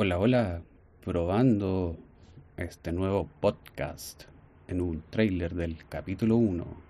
Hola, hola, probando este nuevo podcast en un trailer del capítulo 1